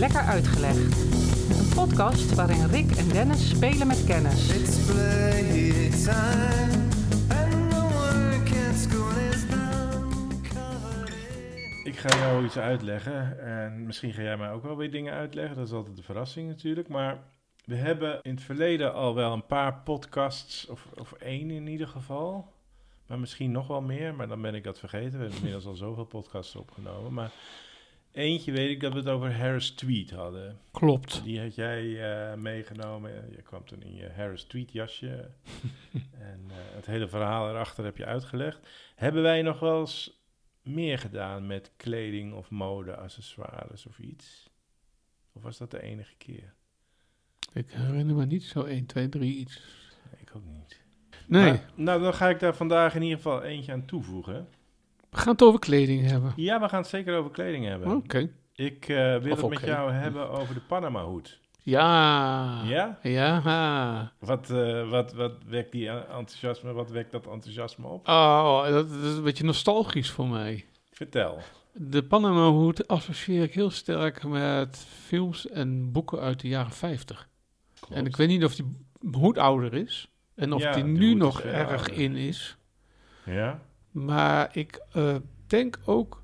Lekker Uitgelegd. Een podcast waarin Rick en Dennis spelen met kennis. Ik ga jou iets uitleggen en misschien ga jij mij ook wel weer dingen uitleggen. Dat is altijd de verrassing natuurlijk. Maar we hebben in het verleden al wel een paar podcasts, of, of één in ieder geval. Maar misschien nog wel meer, maar dan ben ik dat vergeten. We hebben inmiddels al zoveel podcasts opgenomen. Maar eentje weet ik dat we het over Harris Tweet hadden. Klopt. Die had jij eh, meegenomen. Je kwam toen in je Harris Tweet jasje. en eh, het hele verhaal erachter heb je uitgelegd. Hebben wij nog wel eens meer gedaan met kleding of mode, accessoires of iets? Of was dat de enige keer? Ik herinner me niet zo 1, 2, 3 iets. Ik ook niet. Nee, Maar, nou, dan ga ik daar vandaag in ieder geval eentje aan toevoegen. We gaan het over kleding hebben. Ja, we gaan het zeker over kleding hebben. Oké. Ik eh, wil Of het met jou hebben over de Panama hoed. Ja. Ja? Ja. Wat, eh, wat, wat wekt die enthousiasme, wat wekt dat enthousiasme op? Oh, dat is een beetje nostalgisch voor mij. Vertel. De Panama hoed associeer ik heel sterk met films en boeken uit de jaren 50. En ik weet niet of die hoed ouder is. En of Ja, die die nu nog erg ouder. in is. Ja? Maar ik eh, denk ook.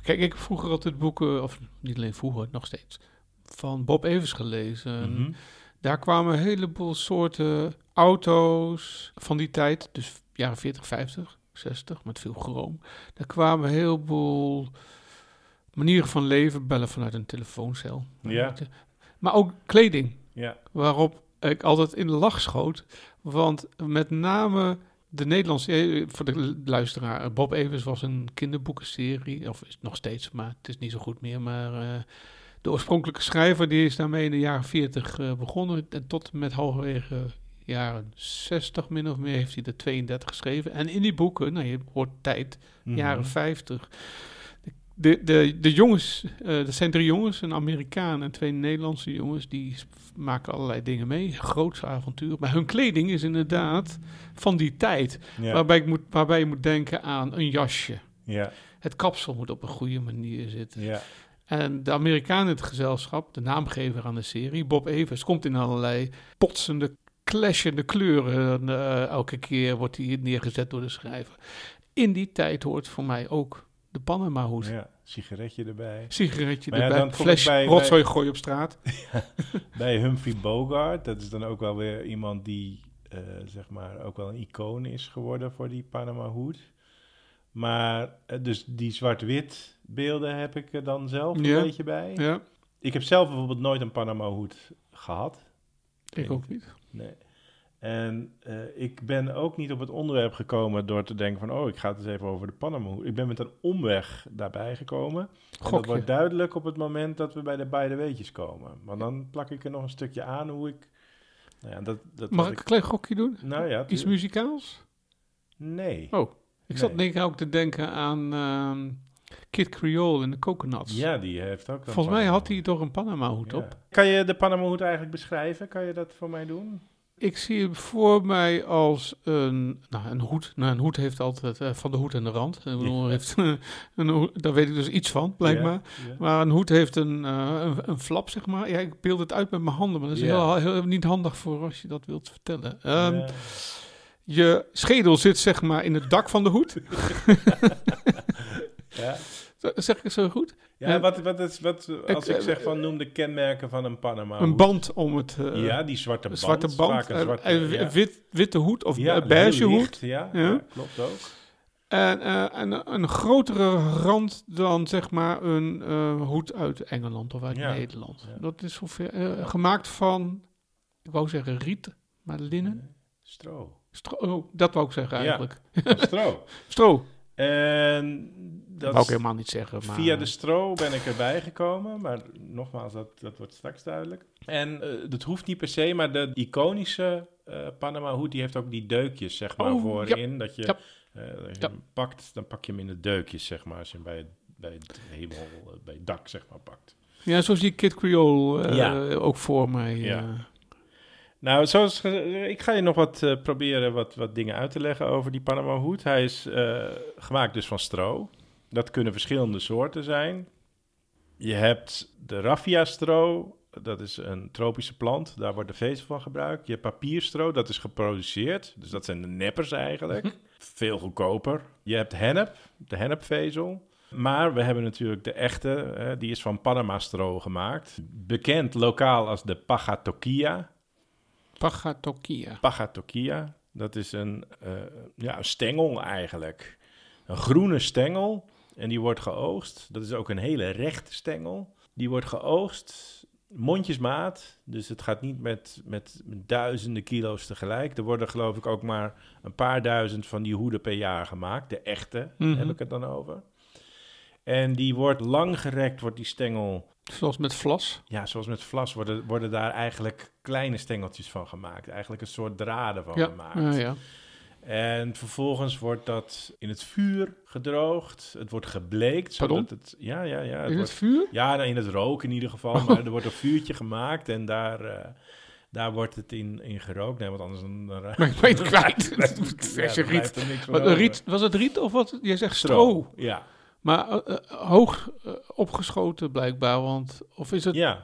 Kijk, ik heb vroeger altijd boeken, of niet alleen vroeger, nog steeds, van Bob Evers gelezen. Mhm. Daar kwamen een heleboel soorten auto's van die tijd, dus jaren 40, 50, 60, met veel chroom. Daar kwamen een heleboel manieren van leven, bellen vanuit een telefooncel. Ja. Maar ook kleding Ja. waarop ik altijd in de lach schoot. Want met name de Nederlandse, eh, voor de luisteraar, Bob Evers was een kinderboekenserie, of is nog steeds, maar het is niet zo goed meer. Maar eh, de oorspronkelijke schrijver die is daarmee in de jaren 40 eh, begonnen en tot en met halverwege jaren 60 min of meer heeft hij er 32 geschreven. En in die boeken, nou je hoort tijd, Mhm. jaren 50. De, de, de jongens, eh dat zijn drie jongens, een Amerikaan en twee Nederlandse jongens, die maken allerlei dingen mee. Grootse avontuur. Maar hun kleding is inderdaad van die tijd. Ja. Waarbij, ik moet, waarbij je moet denken aan een jasje. Ja. Het kapsel moet op een goede manier zitten. Ja. En de Amerikaan in het gezelschap, de naamgever aan de serie, Bob Evers, komt in allerlei potsende, clashende kleuren. eh, elke keer wordt hij neergezet door de schrijver. In die tijd hoort voor mij ook de Panama hoed. ja. Sigaretje erbij. Sigaretje Maar ja, erbij, ik fles bij- rotzooi gooien op straat. Bij Humphrey Bogart. Dat is dan ook wel weer iemand die, eh, zeg maar, ook wel een icoon is geworden voor die Panama hoed. Maar, eh, dus die zwart-wit beelden heb ik er dan zelf Ja. een beetje bij. Ja, Ik heb zelf bijvoorbeeld nooit een Panama hoed gehad. ik ook niet. Nee. En eh, ik ben ook niet op het onderwerp gekomen door te denken van... oh, ik ga het eens even over de Panama hoed. Ik ben met een omweg daarbij gekomen. En dat wordt duidelijk op het moment dat we bij de beide weetjes komen. Maar dan plak ik er nog een stukje aan hoe ik... Nou ja, dat, dat Mag ik een klein gokje doen? Nou ja, Iets muzikaals? Nee. Oh, ik zat Nee. denk ik ook te denken aan ehm, Kid Creole in de Coconuts. Ja, die heeft ook... Volgens mij had hij toch een Panama hoed Ja. op. Kan je de Panama hoed eigenlijk beschrijven? Kan je dat voor mij doen? Ik zie hem voor mij als een, nou, een hoed. Nou, een hoed heeft altijd eh, van de hoed en de rand. Ik bedoel, Ja. heeft, een daar weet ik dus iets van, blijkbaar. Ja, ja. Maar een hoed heeft een, eh, een, een flap, zeg maar. Ja, ik beeld het uit met mijn handen, maar dat is heel, heel, niet handig voor als je dat wilt vertellen. Ehm. Je schedel zit, zeg maar, in het dak van de hoed. Ja. zeg ik het zo goed? Ja, wat, wat is, wat, als Ik- ik zeg van noem de kenmerken van een Panama een band om het... eh, Ja, die zwarte band. zwarte band. een eh, zwarte, eh, ja. wit, witte hoed of Ja, eh, beige hoed. Ja, Ja. ja, klopt ook. En, eh, en een- grotere rand dan zeg maar een eh, hoed uit Engeland of uit. Nederland. Dat is ongeveer eh, gemaakt van, ik wou zeggen riet, maar linnen. Stro. Stro, oh, dat wou ik zeggen eigenlijk. Stro. Stro, En dat wou ik helemaal niet zeggen. Maar, via de stro ben ik erbij gekomen. Maar nogmaals, dat, dat wordt straks duidelijk. En eh, dat hoeft niet per se, maar de iconische eh, Panama hoed, die heeft ook die deukjes, zeg maar, Oh, voorin. Dat je, Ja. eh, als je Ja. hem pakt, dan pak je hem in de deukjes, zeg maar. Als je hem bij het, bij het hemel, eh, bij het dak, zeg maar, pakt. Ja, zo zie ik Kid Creole eh, ook voor mij. Ja. eh. Nou, zoals, ik ga je nog wat eh, proberen wat, wat dingen uit te leggen over die Panama hoed. Hij is eh, gemaakt dus van stro. Dat kunnen verschillende soorten zijn. Je hebt de raffia-stro, dat is een tropische plant, daar wordt de vezel van gebruikt. Je hebt papierstro, dat is geproduceerd, dus dat zijn de neppers eigenlijk. Veel goedkoper. Je hebt hennep, de hennepvezel. Maar we hebben natuurlijk de echte, hè, die is van Panama-stro gemaakt. Bekend lokaal als de pagatokia. Pagatokia. Pagatokia, dat is een, eh, ja, een stengel eigenlijk. Een groene stengel en die wordt geoogst. Dat is ook een hele rechte stengel. Die wordt geoogst mondjesmaat, dus het gaat niet met, met duizenden kilo's tegelijk. Er worden geloof ik ook maar een paar duizend van die hoeden per jaar gemaakt. De echte Mhm. heb ik het dan over. En die wordt lang gerekt, wordt die stengel Zoals met vlas. ja, zoals met vlas worden, worden daar eigenlijk kleine stengeltjes van gemaakt. Eigenlijk een soort draden van Ja, gemaakt. ja, ja. En vervolgens wordt dat in het vuur gedroogd. Het wordt gebleekt. Pardon? Zodat het, ja, ja, ja. Het In het vuur? ja, nou, in het rook in ieder geval. Maar er wordt een vuurtje gemaakt en daar, eh, daar wordt het in, in gerookt. Nee, want anders dan... dan Maar ik ben het kwijt. Ja, dan riet. Wat, riet. Was het riet of wat? Jij zegt stro. Stro. Ja, Maar eh, eh, hoog opgeschoten blijkbaar, want... Of is het... ja.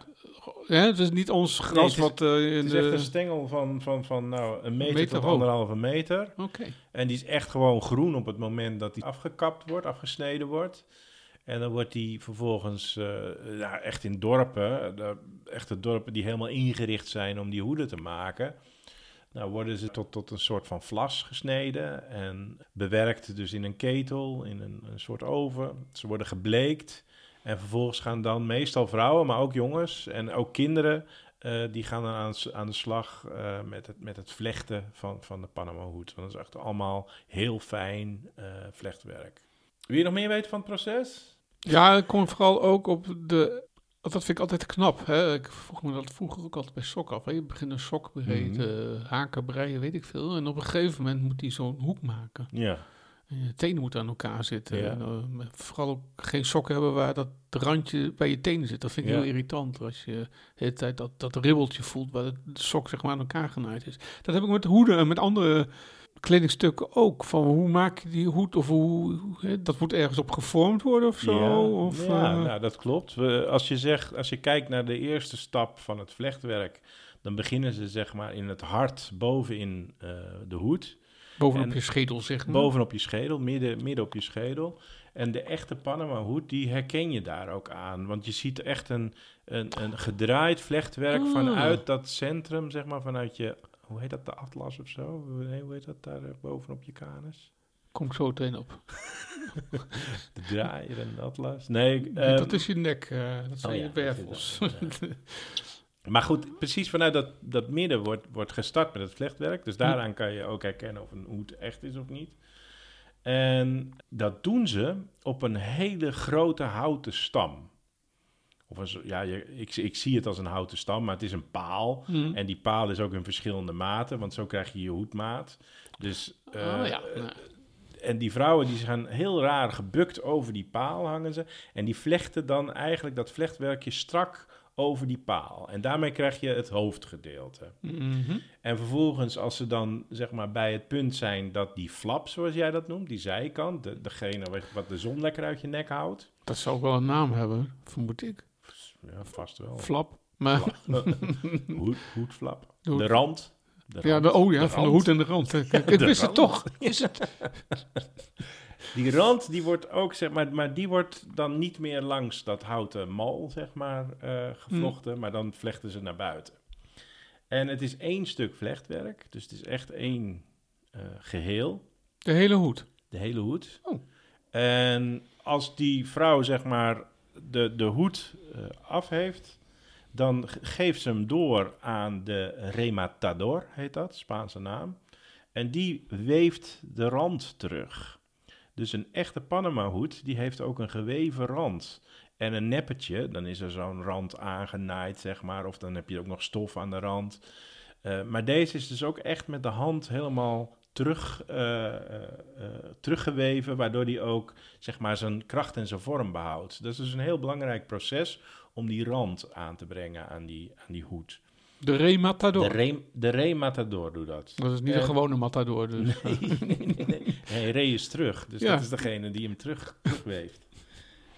Hè, het is niet ons gras Nee, het is- wat eh, in Het is de... echt een stengel van, van, van nou, een meter, meter tot hoog. anderhalve meter. Oké. En die is echt gewoon groen op het moment dat die afgekapt wordt, afgesneden wordt. En dan wordt die vervolgens eh, ja, echt in dorpen, de, echte dorpen die helemaal ingericht zijn om die hoeden te maken. Nou worden ze tot, tot een soort van vlas gesneden en bewerkt dus in een ketel, in een, een soort oven. Ze worden gebleekt en vervolgens gaan dan meestal vrouwen, maar ook jongens en ook kinderen eh, die gaan dan aan, aan de slag eh, met, het, met het vlechten van, van de Panama hoed. Want dat is echt allemaal heel fijn eh, vlechtwerk. Wil je nog meer weten van het proces? Ja, ik kom vooral ook op de... Dat vind ik altijd knap. Hè? Ik vroeg me dat vroeger ook altijd bij sok af. Hè? Je begint een sok breed, Mhm. haken breien, weet ik veel. En op een gegeven moment moet hij zo'n hoek maken. Ja. Je tenen moeten aan elkaar zitten. Ja. En, eh, vooral ook geen sokken hebben waar dat randje bij je tenen zit. Dat vind ik Ja. heel irritant. Als je de hele tijd dat, dat ribbeltje voelt waar de sok zeg maar aan elkaar genaaid is. Dat heb ik met hoeden en met andere kledingstukken ook. Van hoe maak je die hoed of hoe... hè, dat moet ergens op gevormd worden of zo? Ja, of, ja eh, nou, dat klopt. We, als, je zegt, als je kijkt naar de eerste stap van het vlechtwerk, dan beginnen ze zeg maar in het hart bovenin eh de hoed. Bovenop en- je schedel zeg maar. Bovenop je schedel, midden, midden op je schedel. En de echte Panama hoed, die herken je daar ook aan. Want je ziet echt een, een, een gedraaid vlechtwerk Ah. vanuit dat centrum, zeg maar, vanuit je... Hoe heet dat, de atlas of zo? Nee, hoe heet dat daar eh, bovenop je kanus? Kom ik zo meteen op. De draaier en de atlas? Nee, Nee, ehm, dat is je nek, eh, dat zijn oh je wervels. dat Maar goed, precies vanuit dat, dat midden wordt, wordt gestart met het vlechtwerk. Dus daaraan kan je ook herkennen of een hoed echt is of niet. En dat doen ze op een hele grote houten stam. Of zo- ja, je, ik, ik zie het als een houten stam, maar het is een paal. Hm. En die paal is ook in verschillende maten, want zo krijg je je hoedmaat. Dus, eh, oh ja, nou, en die vrouwen die gaan heel raar gebukt over die paal hangen ze. En die vlechten dan eigenlijk dat vlechtwerkje strak over die paal. En daarmee krijg je het hoofdgedeelte. mhm. En vervolgens als ze dan zeg maar bij het punt zijn dat die flap, zoals jij dat noemt, die zijkant, de, degene wat, de zon lekker uit je nek houdt. dat zou ook wel een naam hebben, vermoed ik. Ja, vast wel. Flap. Maar, Hoed, hoedflap. De hoed. De rand. De ja, rand. de, oh ja, De van de rand. hoed en de rand. Ik wist het rand. toch. Is het? Die rand, die wordt ook, zeg maar, maar die wordt dan niet meer langs dat houten mal, zeg maar, eh, gevlochten, maar dan vlechten ze naar buiten. En het is één stuk vlechtwerk, dus het is echt één eh, geheel, De hele hoed. de hele hoed. Oh. En als die vrouw, zeg maar, de, de hoed eh, af heeft, dan ge- geeft ze hem door aan de rematador, heet dat, Spaanse naam. En die weeft de rand terug. Dus een echte Panama-hoed, die heeft ook een geweven rand. En een neppetje, dan is er zo'n rand aangenaaid, zeg maar. Of dan heb je ook nog stof aan de rand. Eh, maar deze is dus ook echt met de hand helemaal terug, eh, eh, teruggeweven, waardoor die ook zeg maar zijn kracht en zijn vorm behoudt. Dat is dus een heel belangrijk proces om die rand aan te brengen aan die, aan die hoed. De rematador. De, re, de rematador doet dat. dat is niet Eh, een gewone matador dus. Nee, nee, nee, re is terug. Dus Ja. dat is degene die hem terug, terugweeft.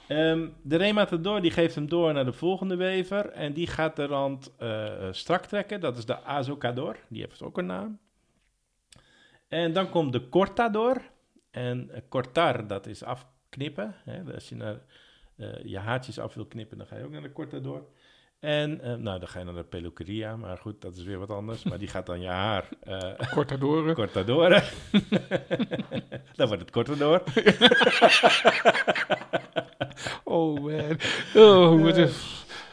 Ehm, de rematador die geeft hem door naar de volgende wever. En die gaat de rand eh, strak trekken. Dat is de azocador. Die heeft ook een naam. En dan komt de cortador. En eh, cortar, dat is afknippen. Hè? Als je naar, je haartjes af wil knippen, dan ga je ook naar de cortador. En eh, nou, dan ga je naar de peluqueria. Maar goed, dat is weer wat anders. Maar die gaat dan je haar eh Cortadoren. cortadoren. dan wordt het cortador. Oh man. Oh, wat een-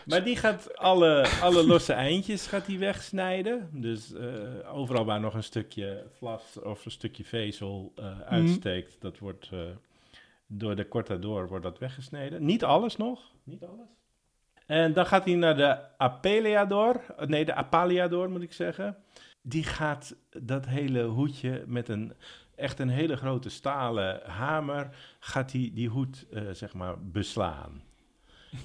Maar die gaat alle, alle losse eindjes gaat die wegsnijden. Dus eh, overal waar nog een stukje vlas of een stukje vezel eh, uitsteekt, dat wordt eh, door de cortador wordt dat weggesneden. Niet alles nog, niet alles. En dan gaat hij naar de apeleador, eh, nee de apaleador moet ik zeggen. Die gaat dat hele hoedje met een echt een hele grote stalen hamer, gaat hij die hoed eh, zeg maar beslaan.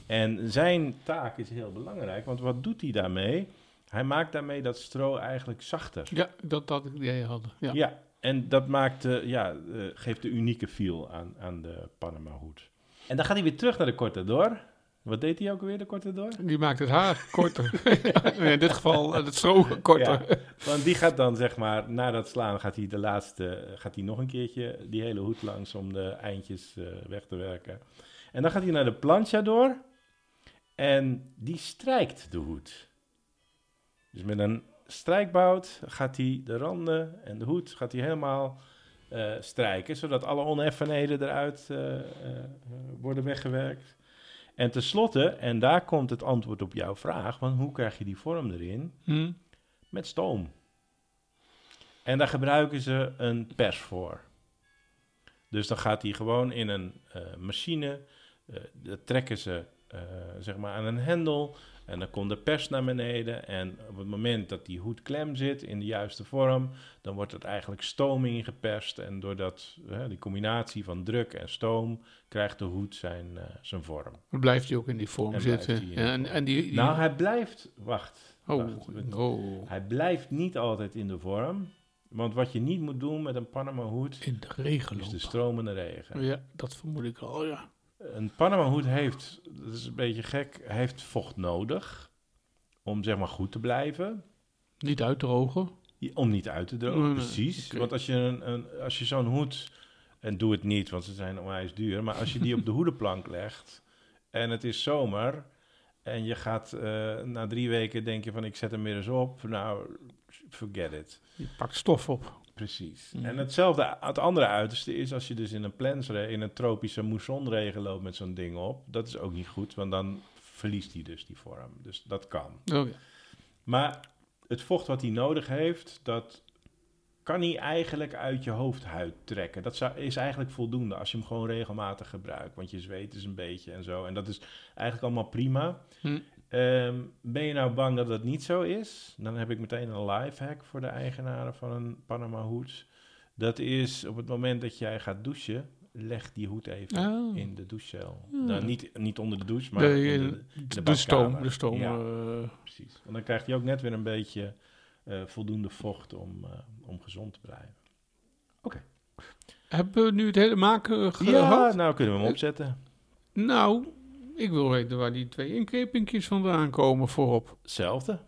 En zijn taak is heel belangrijk, want wat doet hij daarmee? Hij maakt daarmee dat stro eigenlijk zachter. Ja, dat dat idee hadden. Ja. Ja, en dat maakt, eh, ja, eh, geeft de unieke feel aan, aan de Panama hoed. En dan gaat hij weer terug naar de Cortador. Wat deed hij ook alweer, de Cortador? Die maakt het haar korter. in dit geval eh, het stro korter. Ja, want die gaat dan zeg maar, na dat slaan gaat hij de laatste, gaat hij nog een keertje die hele hoed langs om de eindjes eh, weg te werken. En dan gaat hij naar de planchador en die strijkt de hoed. Dus met een strijkbout gaat hij de randen en de hoed gaat hij helemaal eh, strijken, zodat alle oneffenheden eruit eh, eh, worden weggewerkt. En tenslotte, en daar komt het antwoord op jouw vraag, want hoe krijg je die vorm erin? Hm? met stoom. En daar gebruiken ze een pers voor. Dus dan gaat hij gewoon in een eh, machine, eh, dat trekken ze eh, zeg maar aan een hendel en dan komt de pers naar beneden en op het moment dat die hoed klem zit in de juiste vorm, dan wordt het eigenlijk stoom ingeperst en doordat eh, die combinatie van druk en stoom krijgt de hoed zijn, eh, zijn vorm. Blijft hij ook in die vorm En zitten. die en, vorm. en die, die- Nou, hij blijft, wacht, oh, wacht. oh, Hij blijft niet altijd in de vorm. Want wat je niet moet doen met een Panama hoed in de regen is de stromende regen. Ja, dat vermoed ik al, ja. Een Panama hoed heeft, dat is een beetje gek, heeft vocht nodig om zeg maar goed te blijven. Niet uitdrogen. Om niet uit te drogen, Nee, nee, precies. Want als je, een, een, als je zo'n hoed, en doe het niet, want ze zijn onwijs duur, maar als je die op de hoedenplank legt en het is zomer en je gaat eh, na drie weken denk je van ik zet hem weer eens op, nou forget it. Je pakt stof op. Precies. Mhm. En hetzelfde, het andere uiterste is als je dus in een plensre, in een tropische moessonregen loopt met zo'n ding op. Dat is ook niet goed, want dan verliest hij dus die vorm. Dus dat kan. Oh, ja. Maar het vocht wat hij nodig heeft, dat kan hij eigenlijk uit je hoofdhuid trekken. Dat zou, is eigenlijk voldoende als je hem gewoon regelmatig gebruikt. Want je zweet is een beetje en zo. En dat is eigenlijk allemaal prima. Hm. Ehm, ben je nou bang dat dat niet zo is? Dan heb ik meteen een lifehack voor de eigenaren van een Panama hoed. Dat is op het moment dat jij gaat douchen, leg die hoed even Oh. in de douchecel. Ja. Nou, niet, niet onder de douche, maar De, in de, de, de stoom. De stoom Ja. eh, precies. Want dan krijgt hij ook net weer een beetje eh, voldoende vocht om, eh, om gezond te blijven. hebben we nu het hele maken Ja, gehad? nou kunnen we hem opzetten. Nou, ik wil weten waar die twee inkepingjes vandaan komen voorop. Hetzelfde.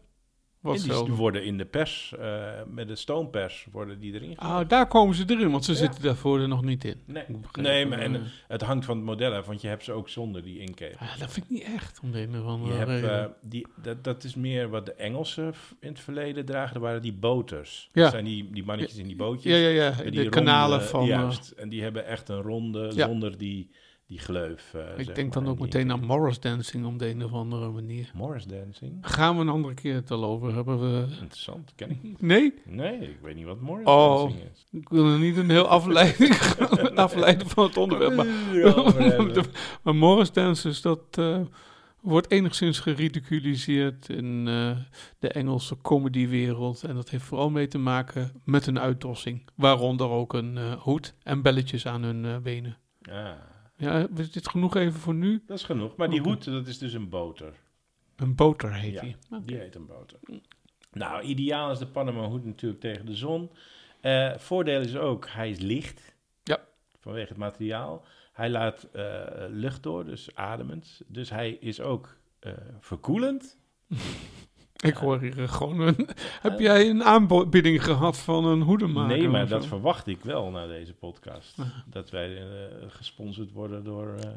Wat En die worden in de pers, eh, met de stoompers, worden die erin gegooid. Ah, daar komen ze erin, want ze Ja. zitten daarvoor er nog niet in. Nee, nee maar en, het hangt van het model af, want je hebt ze ook zonder die inkeping. Ah, dat vind ik niet echt, om de een of Je andere hebt, reden. eh, die, dat, dat is meer wat de Engelsen in het verleden dragen. Dat waren die boters. Ja. Dat zijn die, die mannetjes in die bootjes. ja, ja, ja, de kanalen van... eh, Juist, en die hebben echt een ronde Ja. zonder die, die gleuf. eh, ik denk dan maar, ook meteen aan. Morris Dancing op de een of andere manier. Morris Dancing. Gaan we een andere keer het al over hebben? We... Interessant, ken ik niet. Nee? Nee, ik weet niet wat Morris Oh. Dancing is. Ik wil er niet een heel afleiding afleiden van het onderwerp. Maar, maar Morris Dancers, dat eh, wordt enigszins geridiculiseerd in eh, de Engelse comedywereld. En dat heeft vooral mee te maken met een uitdossing. Waaronder ook een hoed en belletjes aan hun benen. Ja, Ja, is dit genoeg even voor nu? dat is genoeg. Maar die hoed, dat is dus een boter. Een boter heet Ja, die. Die heet een boter. Nou, ideaal is de Panama hoed natuurlijk tegen de zon. Eh, voordeel is ook, hij is licht. Ja. Vanwege het materiaal. Hij laat eh, lucht door, dus ademend. Dus hij is ook eh, verkoelend. Ik hoor hier eh, gewoon een... Heb jij een aanbieding gehad van een hoedemaker? nee, maar dat verwacht ik wel na deze podcast. Dat wij eh, gesponsord worden door... eh,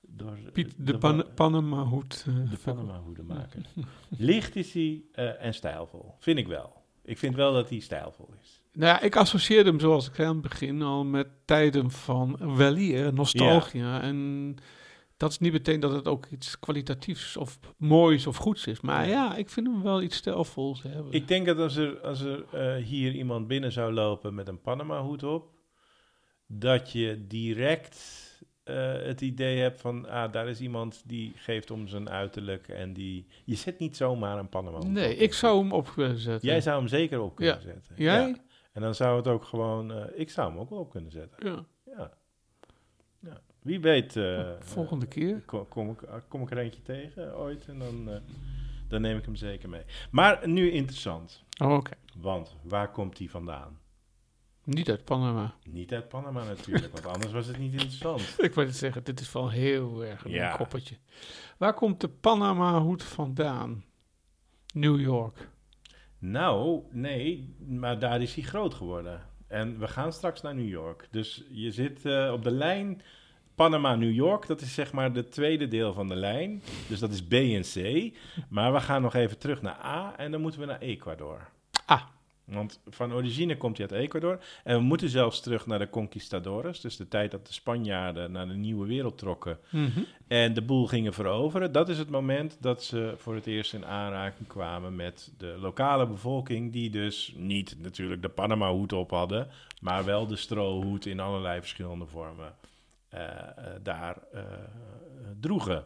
door Piet de, Pan Panama hoed. eh, de. Panama hoedemaker. Licht is hij eh, en stijlvol. Vind ik wel. Ik vind wel dat hij stijlvol is. Nou ja, ik associeerde hem, zoals ik zei aan het begin, al met tijden van weleer, nostalgia. En dat is niet meteen dat het ook iets kwalitatiefs of moois of goeds is. Maar Nee. ja, ik vind hem wel iets stijlvols hebben. Ik denk dat als er, als er eh, hier iemand binnen zou lopen met een Panama-hoed op, dat je direct eh, het idee hebt van, ah, daar is iemand die geeft om zijn uiterlijk en die... Je zet niet zomaar een Panama-hoed nee, op. ik zou hem op kunnen zetten. Jij zou hem zeker op kunnen Ja. zetten. Jij? Ja. En dan zou het ook gewoon... eh, ik zou hem ook wel op kunnen zetten. Ja. Wie weet... eh, volgende eh, keer. Kom, kom, ik, kom ik er eentje tegen ooit en dan, eh, dan neem ik hem zeker mee. Maar nu interessant. Oh, oké. Want waar komt die vandaan? Niet uit Panama. Niet uit Panama natuurlijk, want anders was het niet interessant. Ik wil het zeggen, dit is wel heel erg een Ja. koppertje. Waar komt de Panama hoed vandaan? New York. Nou, nee, maar daar is hij groot geworden. En we gaan straks naar New York. Dus je zit eh, op de lijn Panama-New York. Dat is zeg maar de tweede deel van de lijn. Dus dat is B en C. Maar we gaan nog even terug naar A en dan moeten we naar Ecuador. Ah. Want van origine komt hij uit Ecuador. En we moeten zelfs terug naar de conquistadores. Dus de tijd dat de Spanjaarden naar de nieuwe wereld trokken. Mhm. En de boel gingen veroveren. Dat is het moment dat ze voor het eerst in aanraking kwamen met de lokale bevolking. Die dus niet natuurlijk de Panama-hoed op hadden. Maar wel de strohoed in allerlei verschillende vormen daar eh, droegen.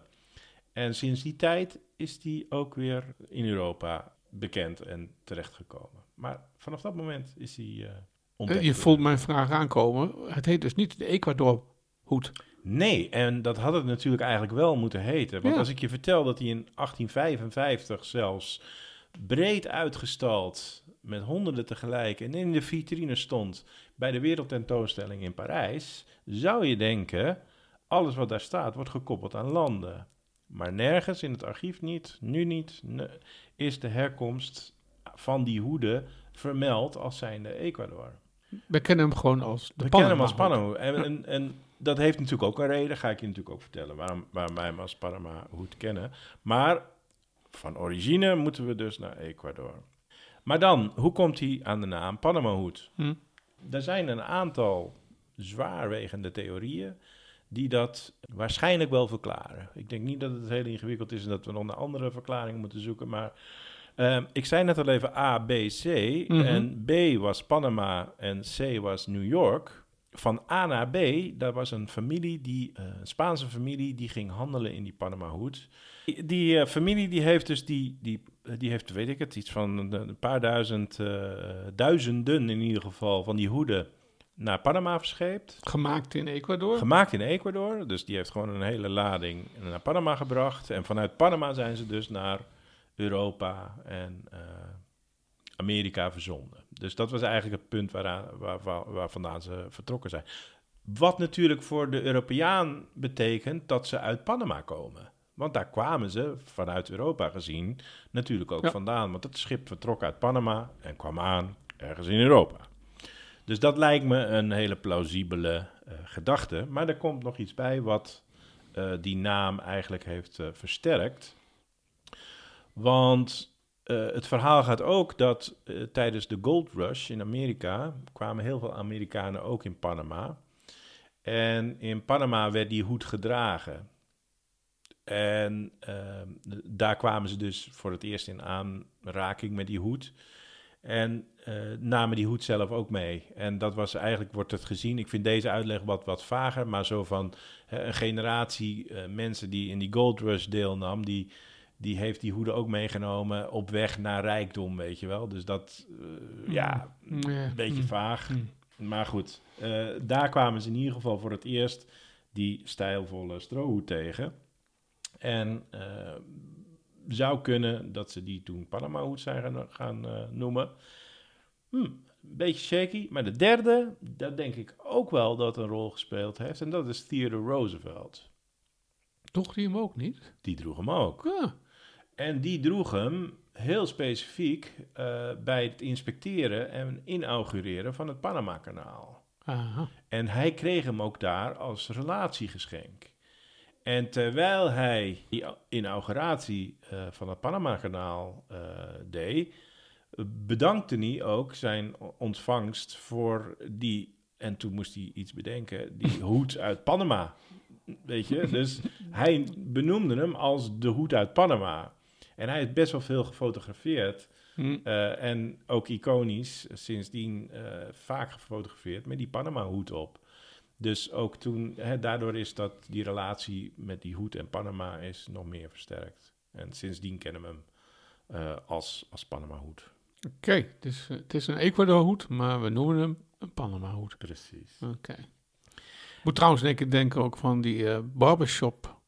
En sinds die tijd is die ook weer in Europa bekend en terechtgekomen. Maar vanaf dat moment is hij eh ontdekt. Je voelt mijn vraag aankomen. Het heet dus niet de Ecuador hoed. Nee, en dat had het natuurlijk eigenlijk wel moeten heten. Want Ja. als ik je vertel dat hij in 1855 zelfs breed uitgestald met honderden tegelijk en in de vitrine stond bij de wereldtentoonstelling in Parijs, zou je denken, alles wat daar staat wordt gekoppeld aan landen. Maar nergens in het archief niet, nu niet, is de herkomst van die hoeden vermeld als zijnde Ecuador. We kennen hem gewoon als de We Panama kennen hem als. Panama. En, en, en dat heeft natuurlijk ook een reden, ga ik je natuurlijk ook vertellen, waarom, waarom wij hem als Panama hoed kennen. Maar van origine moeten we dus naar Ecuador. Maar dan, hoe komt hij aan de naam Panama hoed? Hm. Er zijn een aantal zwaarwegende theorieën die dat waarschijnlijk wel verklaren. Ik denk niet dat het heel ingewikkeld is en dat we nog naar andere verklaringen moeten zoeken, maar ehm, ik zei net al even A, B, C. Mhm. En B was Panama en C was New York. Van A naar B, daar was een familie, die, eh, een Spaanse familie, die ging handelen in die Panama-hoed. Die, die, eh, familie die heeft dus die, die, die heeft, weet ik het, iets van een, een paar duizend, eh, duizenden in ieder geval, van die hoeden naar Panama verscheept. Gemaakt in Ecuador. Gemaakt in Ecuador, dus die heeft gewoon een hele lading naar Panama gebracht. En vanuit Panama zijn ze dus naar Europa en eh, Amerika verzonden. Dus dat was eigenlijk het punt waaraan, waar, waar, waar vandaan ze vertrokken zijn. Wat natuurlijk voor de Europeaan betekent dat ze uit Panama komen. Want daar kwamen ze, vanuit Europa gezien, natuurlijk ook Ja. vandaan. Want het schip vertrok uit Panama en kwam aan ergens in Europa. Dus dat lijkt me een hele plausibele eh, gedachte. Maar er komt nog iets bij wat eh, die naam eigenlijk heeft eh, versterkt. Want het verhaal gaat ook dat tijdens de Gold Rush in Amerika kwamen heel veel Amerikanen ook in Panama. En in Panama werd die hoed gedragen. En ehm, daar kwamen ze dus voor het eerst in aanraking met die hoed. En eh, namen die hoed zelf ook mee. En dat was eigenlijk, wordt het gezien, ik vind deze uitleg wat, wat vager, maar zo van een generatie eh, mensen die in die Gold Rush deelnam, die, die heeft die hoeden ook meegenomen op weg naar rijkdom, weet je wel. Dus dat, eh, ja, Ja. een beetje Mm. vaag. Mm. Maar goed, daar kwamen ze in ieder geval voor het eerst die stijlvolle strohoed tegen. En eh, zou kunnen dat ze die toen Panama-hoed zijn gaan, gaan eh, noemen. Hm, een beetje shaky. Maar de derde, dat denk ik ook wel dat een rol gespeeld heeft. En dat is Theodore Roosevelt. Toch die hem ook niet? Die droeg hem ook. Ja. En die droeg hem heel specifiek eh, bij het inspecteren en inaugureren van het Panama-kanaal. Aha. En hij kreeg hem ook daar als relatiegeschenk. En terwijl hij die inauguratie eh, van het Panama-kanaal eh, deed, bedankte hij ook zijn ontvangst voor die, en toen moest hij iets bedenken, die hoed uit Panama. Weet je, dus hij benoemde hem als de hoed uit Panama. En hij heeft best wel veel gefotografeerd. Hm. eh, en ook iconisch, sindsdien vaak gefotografeerd met die Panama-hoed op. Dus ook toen, hè, daardoor is dat die relatie met die hoed en Panama is nog meer versterkt. En sindsdien kennen we hem eh, als, als Panama-hoed. Oké, dus eh, het is een Ecuador-hoed, maar we noemen hem een Panama-hoed. Precies. Oké. Moet trouwens denken, denken ook van die eh, barbershop.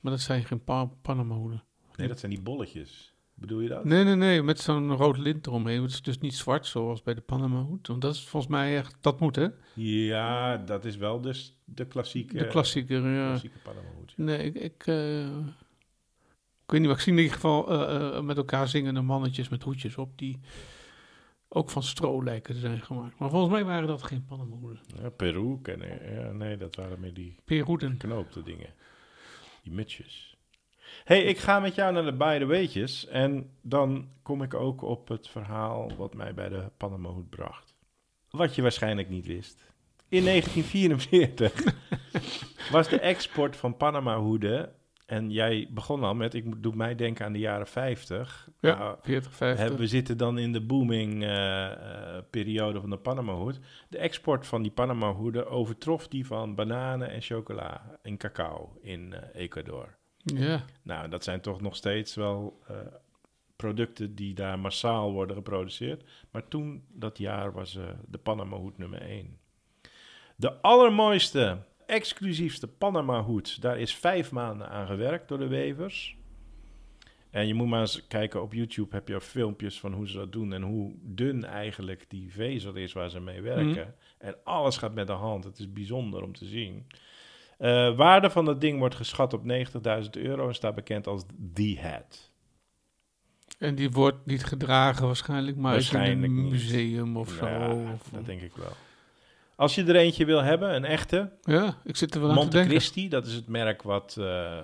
Maar dat zijn geen pa Panama-hoeden. Nee, dat zijn die bolletjes. Bedoel je dat? Nee, nee, nee, met zo'n rood lint eromheen. Het is dus niet zwart zoals bij de Panama-hoed. Want dat is volgens mij echt, dat moet hè? Ja, dat is wel dus de klassieke, De klassieker, ja. klassieke Panama-hoed. Nee, ik, ik, eh, ik weet niet, maar ik zie in ieder geval eh, eh, met elkaar zingende mannetjes met hoedjes op die ook van stro lijken te zijn gemaakt. Maar volgens mij waren dat geen Panama-hoeden. Ja, Peru kennen. Ja, nee, dat waren meer die Peerhoeden. knoopte dingen. Die mutsjes. Hey, ik ga met jou naar de beide weetjes. En dan kom ik ook op het verhaal wat mij bij de Panama-hoed bracht. Wat je waarschijnlijk niet wist. In 1944 was de export van Panama-hoeden... En jij begon al met, ik doe mij denken aan de jaren 50. Ja, Nou, 40, 50. Hè, we zitten dan in de booming eh, eh, periode van de Panama-hoed. De export van die Panama-hoeden overtrof die van bananen en chocola en cacao in eh, Ecuador. Ja, Nou, dat zijn toch nog steeds wel eh, producten die daar massaal worden geproduceerd. Maar toen, dat jaar, was eh, de Panama-hoed nummer 1. De allermooiste, exclusiefste Panama-hoed, daar is vijf maanden aan gewerkt door de wevers. En je moet maar eens kijken op YouTube, heb je filmpjes van hoe ze dat doen en hoe dun eigenlijk die vezel is waar ze mee werken. En alles gaat met de hand. Het is bijzonder om te zien. Eh, waarde van dat ding wordt geschat op 90.000 euro en staat bekend als The Hat. en die wordt niet gedragen waarschijnlijk, maar is in Waarschijnlijk een museum of zo. Ja, of- dat denk ik wel. Als je er eentje wil hebben, een echte, ja, ik zit er wel aan te Monte denken. Cristi, dat is het merk wat, eh,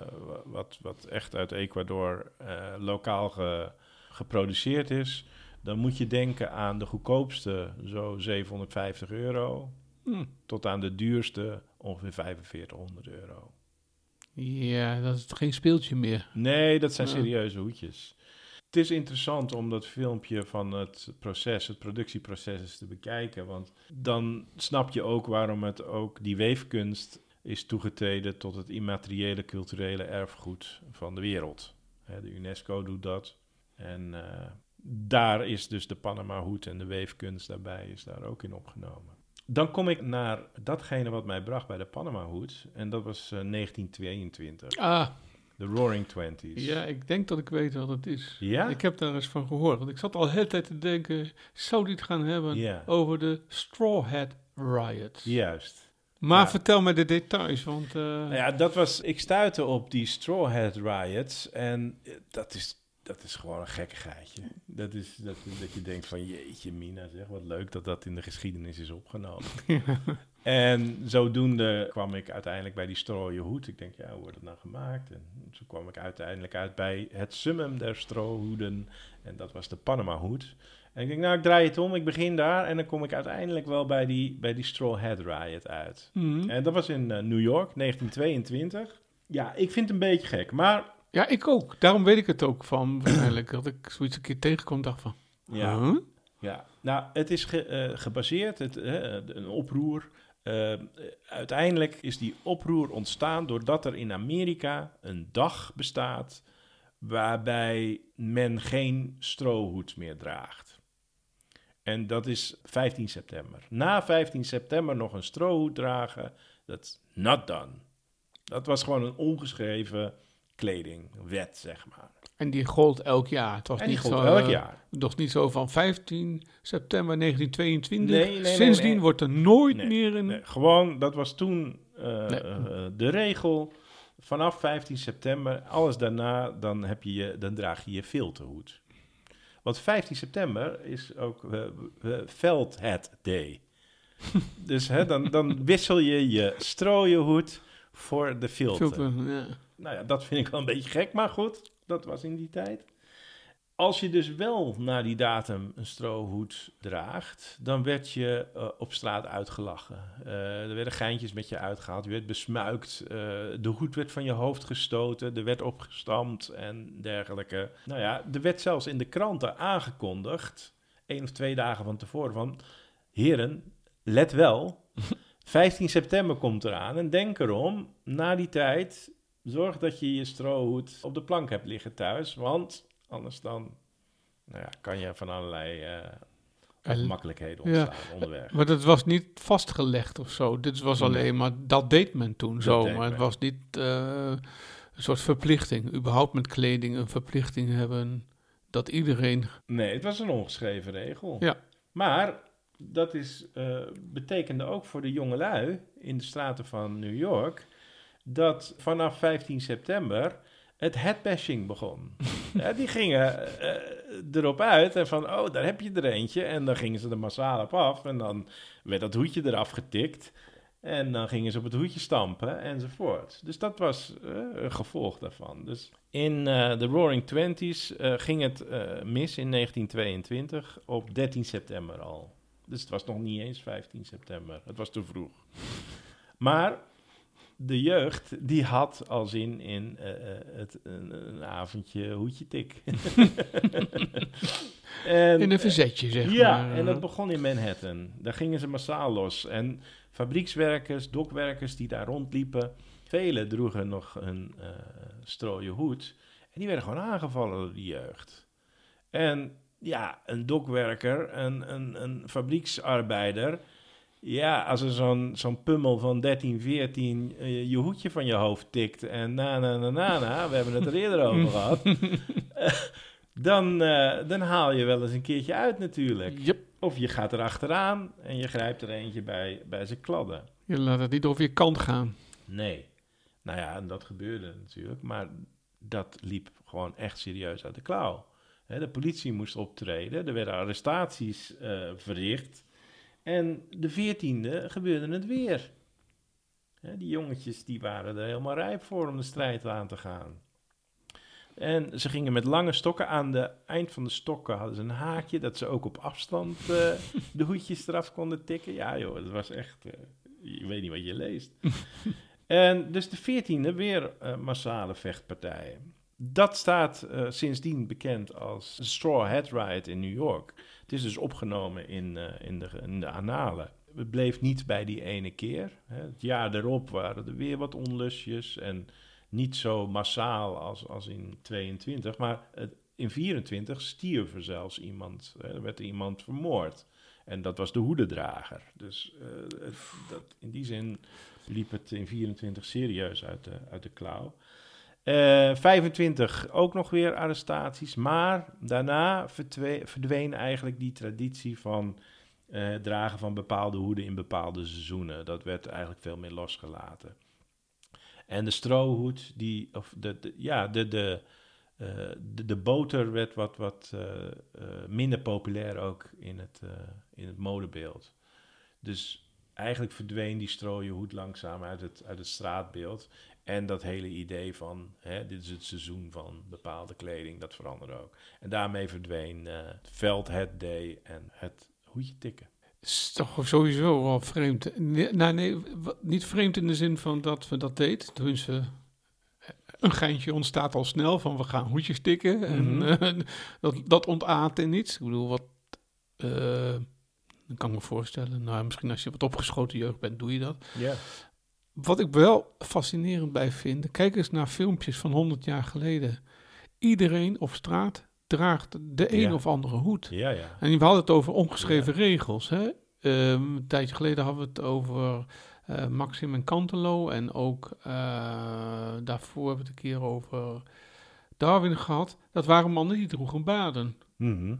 wat, wat echt uit Ecuador eh, lokaal ge- geproduceerd is. Dan moet je denken aan de goedkoopste, zo 750 euro, Hm. tot aan de duurste, ongeveer 4500 euro. Ja, dat is geen speeltje meer. Nee, dat zijn serieuze hoedjes. Het is interessant om dat filmpje van het proces, het productieproces eens te bekijken. Want dan snap je ook waarom het ook die weefkunst is toegetreden tot het immateriële culturele erfgoed van de wereld. De UNESCO doet dat. En eh, daar is dus de Panama-hoed en de weefkunst daarbij is daar ook in opgenomen. Dan kom ik naar datgene wat mij bracht bij de Panama-hoed. En dat was eh, 1922. Ah, De Roaring Twenties. ja, ik denk dat ik weet wat het is. Ja? Ik heb daar eens van gehoord. Want ik zat al de hele tijd te denken, zou die het gaan hebben Ja. over de Straw Hat Riot? Juist. Maar Ja. vertel me de details, want... eh, Nou ja, dat was... Ik stuitte op die Straw Hat Riots en eh, dat is, dat is gewoon een gekkigheidje. Dat is dat, dat je denkt van, jeetje mina zeg, wat leuk dat dat in de geschiedenis is opgenomen. En zodoende kwam ik uiteindelijk bij die strooien hoed. Ik denk, ja, hoe wordt het nou gemaakt? En zo kwam ik uiteindelijk uit bij het summum der strohoeden. En dat was de Panama hoed. En ik denk, nou, ik draai het om, ik begin daar. En dan kom ik uiteindelijk wel bij die, bij die Straw Hat Riot uit. mhm. En dat was in eh, New York, 1922. Ja, ik vind het een beetje gek, maar... Ja, ik ook. Daarom weet ik het ook van waarschijnlijk. dat ik zoiets een keer tegenkom dacht van... Ja, huh? ja. nou, het is ge- eh, gebaseerd, het, een oproer. Eh, uiteindelijk is die oproer ontstaan doordat er in Amerika een dag bestaat... waarbij men geen strohoed meer draagt. En dat is 15 september. Na 15 september nog een strohoed dragen, that's not done. Dat was gewoon een ongeschreven kledingwet, zeg maar. En die gold elk jaar. Het was En die niet gold zo, elk eh, jaar. Was niet zo van 15 september 1922. Nee, nee, Sindsdien nee. wordt er nooit meer een... Gewoon, dat was toen eh, eh, de regel. Vanaf 15 september, alles daarna, dan, heb je je, dan draag je je filterhoed. Want 15 september is ook eh, Veldhead Day. dus hè, dan, dan wissel je je strooienhoed voor de filter. filter, ja. Nou ja, dat vind ik wel een beetje gek, maar goed, dat was in die tijd. Als je dus wel na die datum een strohoed draagt, dan werd je eh, op straat uitgelachen. Eh, er werden geintjes met je uitgehaald, je werd besmuikt, eh, de hoed werd van je hoofd gestoten, er werd opgestampt en dergelijke. Nou ja, er werd zelfs in de kranten aangekondigd, één of twee dagen van tevoren, van... Heren, let wel, 15 september komt eraan en denk erom, na die tijd Zorg dat je je strohoed op de plank hebt liggen thuis, want anders dan nou ja, kan je van allerlei eh En- ongemakkelijkheden ja. ontstaan onderweg. Maar dat was niet vastgelegd of zo. Dit was Nee. alleen maar, dat deed men toen zo. Maar het was niet eh, een soort verplichting. Überhaupt met kleding een verplichting hebben dat iedereen... Nee, het was een ongeschreven regel. Ja. Maar dat is, eh, betekende ook voor de jongelui in de straten van New York dat vanaf 15 september het headbashing begon. ja, die gingen eh, erop uit en van, oh, daar heb je er eentje. En dan gingen ze er massaal op af en dan werd dat hoedje eraf getikt. En dan gingen ze op het hoedje stampen enzovoort. Dus dat was eh, een gevolg daarvan. Dus in de Roaring Twenties ging het mis in 1922 op 13 september al. Dus het was nog niet eens 15 september. Het was te vroeg. Maar de jeugd, die had al zin in eh, eh, het, een, een avondje hoedje tik. en, in een verzetje, zeg ja, maar. en dat begon in Manhattan. Daar gingen ze massaal los. En fabriekswerkers, dokwerkers die daar rondliepen, velen droegen nog een eh strooien hoed. En die werden gewoon aangevallen door die jeugd. En ja, een dokwerker, een, een, een fabrieksarbeider. Ja, als er zo'n zo'n pummel van 13, 14 eh, je hoedje van je hoofd tikt en na, na, na, na, na, we hebben het er eerder over gehad, eh, dan, eh, dan haal je wel eens een keertje uit natuurlijk. Yep. Of je gaat er achteraan en je grijpt er eentje bij, bij zijn kladden. Je laat het niet over je kant gaan. Nee. Nou ja, en dat gebeurde natuurlijk, maar dat liep gewoon echt serieus uit de klauw. Hè, de politie moest optreden, er werden arrestaties eh, verricht. En de veertiende gebeurde het weer. Hè, die jongetjes die waren er helemaal rijp voor om de strijd aan te gaan. En ze gingen met lange stokken. Aan de eind van de stokken hadden ze een haakje... dat ze ook op afstand eh, de hoedjes eraf konden tikken. Ja joh, het was echt... eh, je weet niet wat je leest. en dus de veertiende weer massale vechtpartijen. Dat staat eh, sindsdien bekend als Straw Hat Riot in New York. Het is dus opgenomen in, eh, in, de, in de annalen. Het bleef niet bij die ene keer. Hè. Het jaar daarop waren er weer wat onlustjes. En niet zo massaal als, als in 22. Maar in 24 stierf er zelfs iemand. Hè. Er werd iemand vermoord. En dat was de hoedendrager. Dus eh, dat, in die zin liep het in 24 serieus uit de, uit de klauw. Eh, 25 ook nog weer arrestaties. Maar daarna verdwe- verdween eigenlijk die traditie van eh, dragen van bepaalde hoeden in bepaalde seizoenen. Dat werd eigenlijk veel meer losgelaten. En de strohoed, die, of de, ja, de, de, eh, de, de boter werd wat, wat eh, eh, minder populair ook in het, eh, in het modebeeld. Dus eigenlijk verdween die strooien hoed langzaam uit het, uit het straatbeeld. En dat hele idee van, hè, dit is het seizoen van bepaalde kleding, dat veranderde ook. En daarmee verdween eh het veld, het day en het hoedje tikken. is toch sowieso wel vreemd. Nee, nou, nee, niet vreemd in de zin van dat we dat deed. Tenminste, een geintje ontstaat al snel van we gaan hoedjes tikken. En Mhm. eh, dat, dat ontaart in. Ik bedoel, wat... eh, dan kan ik me voorstellen. Nou, misschien als je wat opgeschoten jeugd bent, doe je dat. Ja. Wat ik wel fascinerend bij vind, kijk eens naar filmpjes van 100 jaar geleden. Iedereen op straat draagt de een Ja. of andere hoed. Ja, ja. En we hadden het over ongeschreven regels. Hè? Ehm, een tijdje geleden hadden we het over eh, Maxim en Cantelo. En ook eh, daarvoor hebben we het een keer over Darwin gehad. Dat waren mannen die droegen baden. Mhm.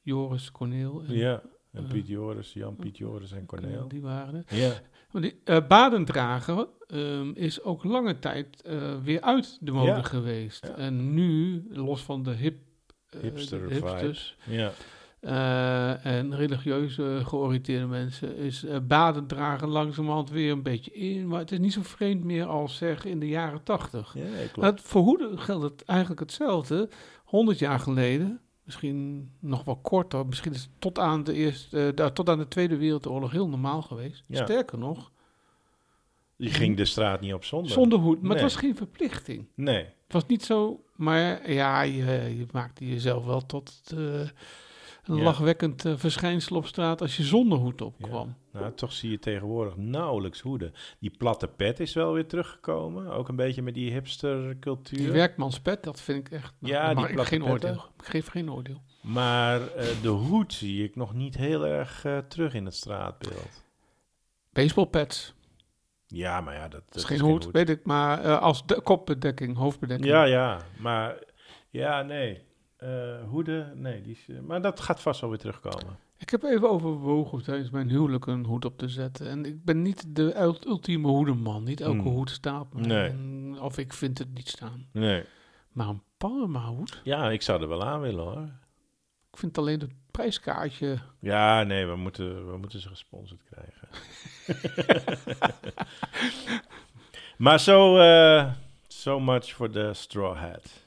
Joris, Corneel en Ja, en Eh, Piet Joris, Jan Piet Joris en Corneel. die waren er. Ja, die, baden dragen ehm, is ook lange tijd eh, weer uit de mode Ja. geweest. Ja. En nu, los van de hip, Hipster de vibe. hipsters ja. en religieuze georiënteerde mensen, is baden dragen langzamerhand weer een beetje in. Maar het is niet zo vreemd meer als zeg in de jaren tachtig. ja nee, klopt. Voor hoeden geldt het eigenlijk hetzelfde. 100 jaar geleden, misschien nog wel korter, misschien is het tot aan de, eerste, eh, tot aan de Tweede Wereldoorlog heel normaal geweest. Ja. Sterker nog, Die ging de straat niet op zonder. zonder hoed. Maar Nee. het was geen verplichting. Nee. Het was niet zo, maar ja, je, je maakte jezelf wel tot eh, een Ja. lachwekkend eh, verschijnsel op straat als je zonder hoed opkwam. Nou, toch zie je tegenwoordig nauwelijks hoeden. Die platte pet is wel weer teruggekomen. Ook een beetje met die hipstercultuur. Die werkmanspet, dat vind ik echt. nou, Ja, mag ik platte geen petten. oordeel. Ik geef geen oordeel. Maar eh, de hoed zie ik nog niet heel erg eh, terug in het straatbeeld. Baseballpads. Ja, maar ja, dat, Dat is geen hoed, weet ik, maar als de kopbedekking, hoofdbedekking. Ja, ja, maar ja, nee. Eh, hoeden, nee. Die is, eh, maar dat gaat vast wel weer terugkomen. Ik heb even overwogen tijdens mijn huwelijk een hoed op te zetten. En ik ben niet de ul- ultieme hoedeman. Niet elke Hmm. hoed staat me. Nee. En- Of ik vind het niet staan. Nee. Maar een Palma-hoed? Ja, ik zou er wel aan willen hoor. Ik vind alleen het prijskaartje... Ja, nee, we moeten, we moeten ze gesponsord krijgen. maar zo, eh so much for the straw hat.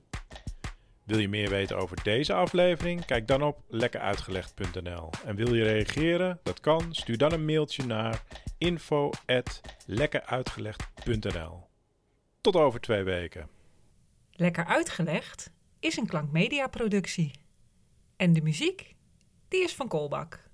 Wil je meer weten over deze aflevering? Kijk dan op lekkeruitgelegd.nl. En wil je reageren? Dat kan. Stuur dan een mailtje naar info@lekkeruitgelegd.nl. Tot over twee weken. Lekker uitgelegd is een klankmedia productie. En de muziek, die is van Kolbak.